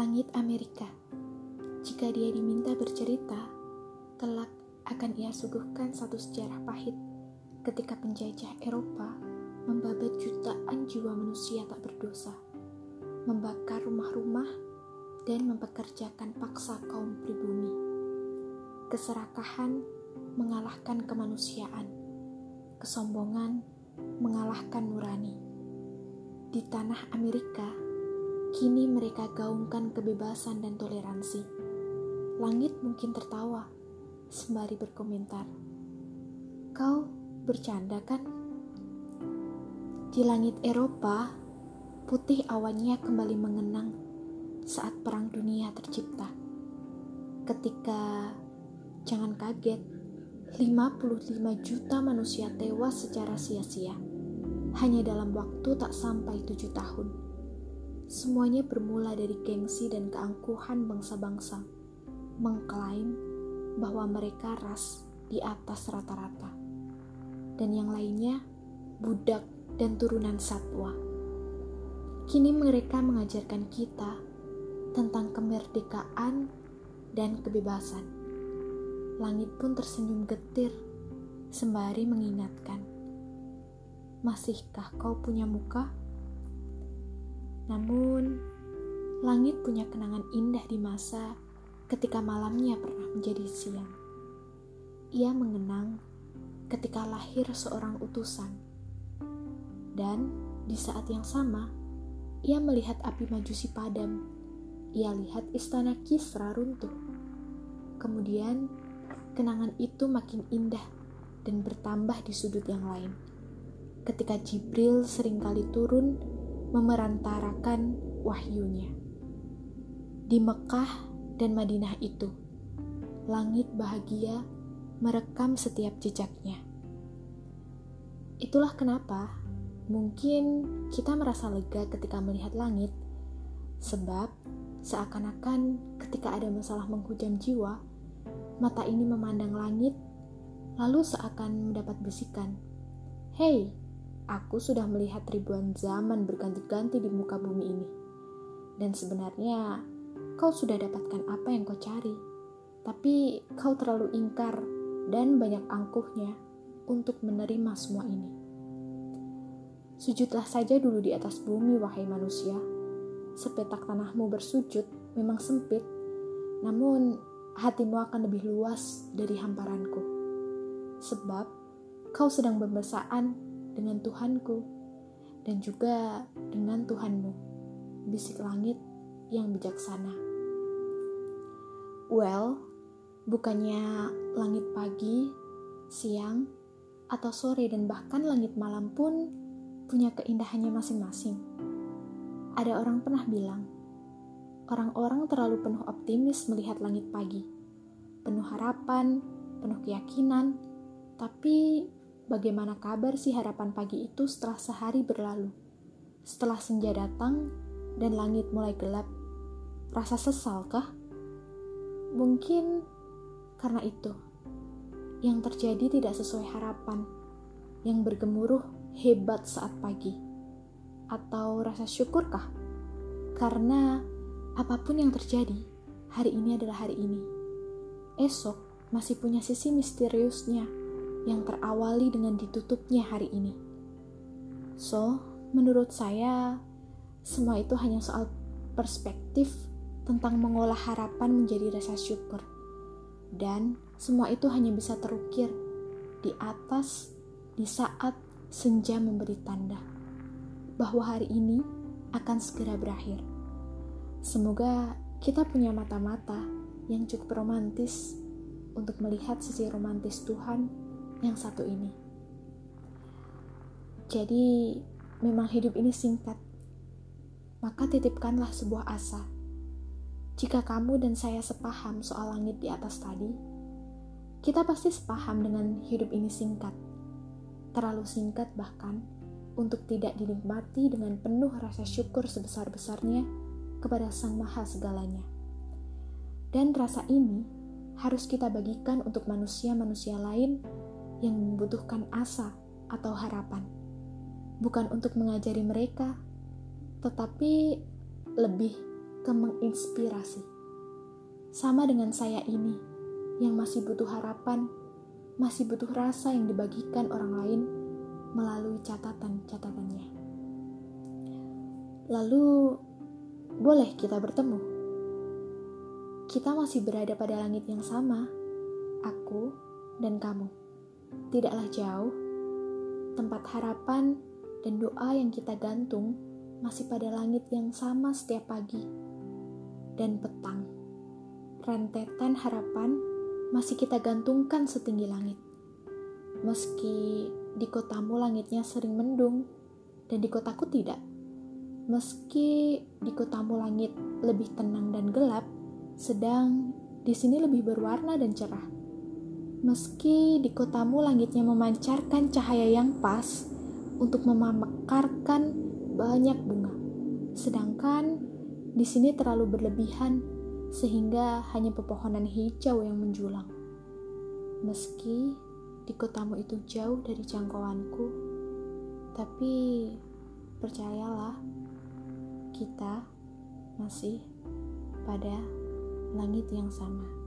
Langit Amerika. Jika dia diminta bercerita, kelak akan ia suguhkan satu sejarah pahit ketika penjajah Eropa membabat jutaan jiwa manusia tak berdosa, membakar rumah-rumah, dan mempekerjakan paksa kaum pribumi. Keserakahan mengalahkan kemanusiaan, kesombongan mengalahkan nurani. Di tanah Amerika, kini mereka gaungkan kebebasan dan toleransi. Langit mungkin tertawa, sembari berkomentar. Kau bercanda kan? Di langit Eropa, putih awannya kembali mengenang saat perang dunia tercipta. Ketika, jangan kaget, 55 juta manusia tewas secara sia-sia. Hanya dalam waktu tak sampai tujuh tahun. Semuanya bermula dari gengsi dan keangkuhan bangsa-bangsa. Mengklaim bahwa mereka ras di atas rata-rata. Dan yang lainnya, budak dan turunan satwa. Kini mereka mengajarkan kita tentang kemerdekaan dan kebebasan Langit pun tersenyum getir, sembari mengingatkan. Masihkah kau punya muka? Namun, langit punya kenangan indah di masa ketika malamnya pernah menjadi siang. Ia mengenang ketika lahir seorang utusan. Dan di saat yang sama, ia melihat api majusi padam. Ia lihat istana Kisra runtuh. Kemudian kenangan itu makin indah dan bertambah di sudut yang lain. Ketika Jibril sering kali turun memerantarakan wahyunya. Di Mekah dan Madinah itu, langit bahagia merekam setiap jejaknya. Itulah kenapa mungkin kita merasa lega ketika melihat langit, sebab seakan-akan ketika ada masalah menghujam jiwa, Mata ini memandang langit, lalu seakan mendapat bisikan. Hei, aku sudah melihat ribuan zaman berganti-ganti di muka bumi ini. Dan sebenarnya, kau sudah dapatkan apa yang kau cari. Tapi kau terlalu ingkar dan banyak angkuhnya untuk menerima semua ini. Sujudlah saja dulu di atas bumi, wahai manusia. Sepetak tanahmu bersujud memang sempit, namun hatimu akan lebih luas dari hamparanku. Sebab kau sedang bermesraan dengan Tuhanku dan juga dengan Tuhanmu, bisik langit yang bijaksana. Well, bukannya langit pagi, siang, atau sore dan bahkan langit malam pun punya keindahannya masing-masing. Ada orang pernah bilang, orang-orang terlalu penuh optimis melihat langit pagi. Penuh harapan, penuh keyakinan, tapi bagaimana kabar sih harapan pagi itu setelah sehari berlalu? Setelah senja datang dan langit mulai gelap, rasa sesalkah? Mungkin karena itu yang terjadi tidak sesuai harapan, yang bergemuruh hebat saat pagi, atau rasa syukurkah? Karena Apa pun yang terjadi, hari ini adalah hari ini. Esok masih punya sisi misteriusnya yang terawali dengan ditutupnya hari ini. So, menurut saya, semua itu hanya soal perspektif tentang mengolah harapan menjadi rasa syukur. Dan semua itu hanya bisa terukir di atas di saat senja memberi tanda bahwa hari ini akan segera berakhir. Semoga kita punya mata-mata yang cukup romantis untuk melihat sisi romantis Tuhan yang satu ini. Jadi, memang hidup ini singkat, maka titipkanlah sebuah asa. Jika kamu dan saya sepaham soal langit di atas tadi, kita pasti sepaham dengan hidup ini singkat, terlalu singkat bahkan untuk tidak dinikmati dengan penuh rasa syukur sebesar-besarnya kepada Sang Maha segalanya. Dan rasa ini harus kita bagikan untuk manusia-manusia lain yang membutuhkan asa atau harapan. Bukan untuk mengajari mereka, tetapi lebih ke menginspirasi. Sama dengan saya ini yang masih butuh harapan, masih butuh rasa yang dibagikan orang lain melalui catatan-catatannya. Lalu, boleh kita bertemu? Kita masih berada pada langit yang sama, aku dan kamu. Tidaklah jauh, tempat harapan dan doa yang kita gantung masih pada langit yang sama setiap pagi dan petang. Rentetan harapan masih kita gantungkan setinggi langit. Meski di kotamu langitnya sering mendung dan di kotaku tidak. Meski di kotamu langit lebih tenang dan gelap, sedang di sini lebih berwarna dan cerah. Meski di kotamu langitnya memancarkan cahaya yang pas untuk memekarkan banyak bunga, sedangkan di sini terlalu berlebihan sehingga hanya pepohonan hijau yang menjulang. Meski di kotamu itu jauh dari jangkauanku, tapi percayalah, kita masih pada langit yang sama.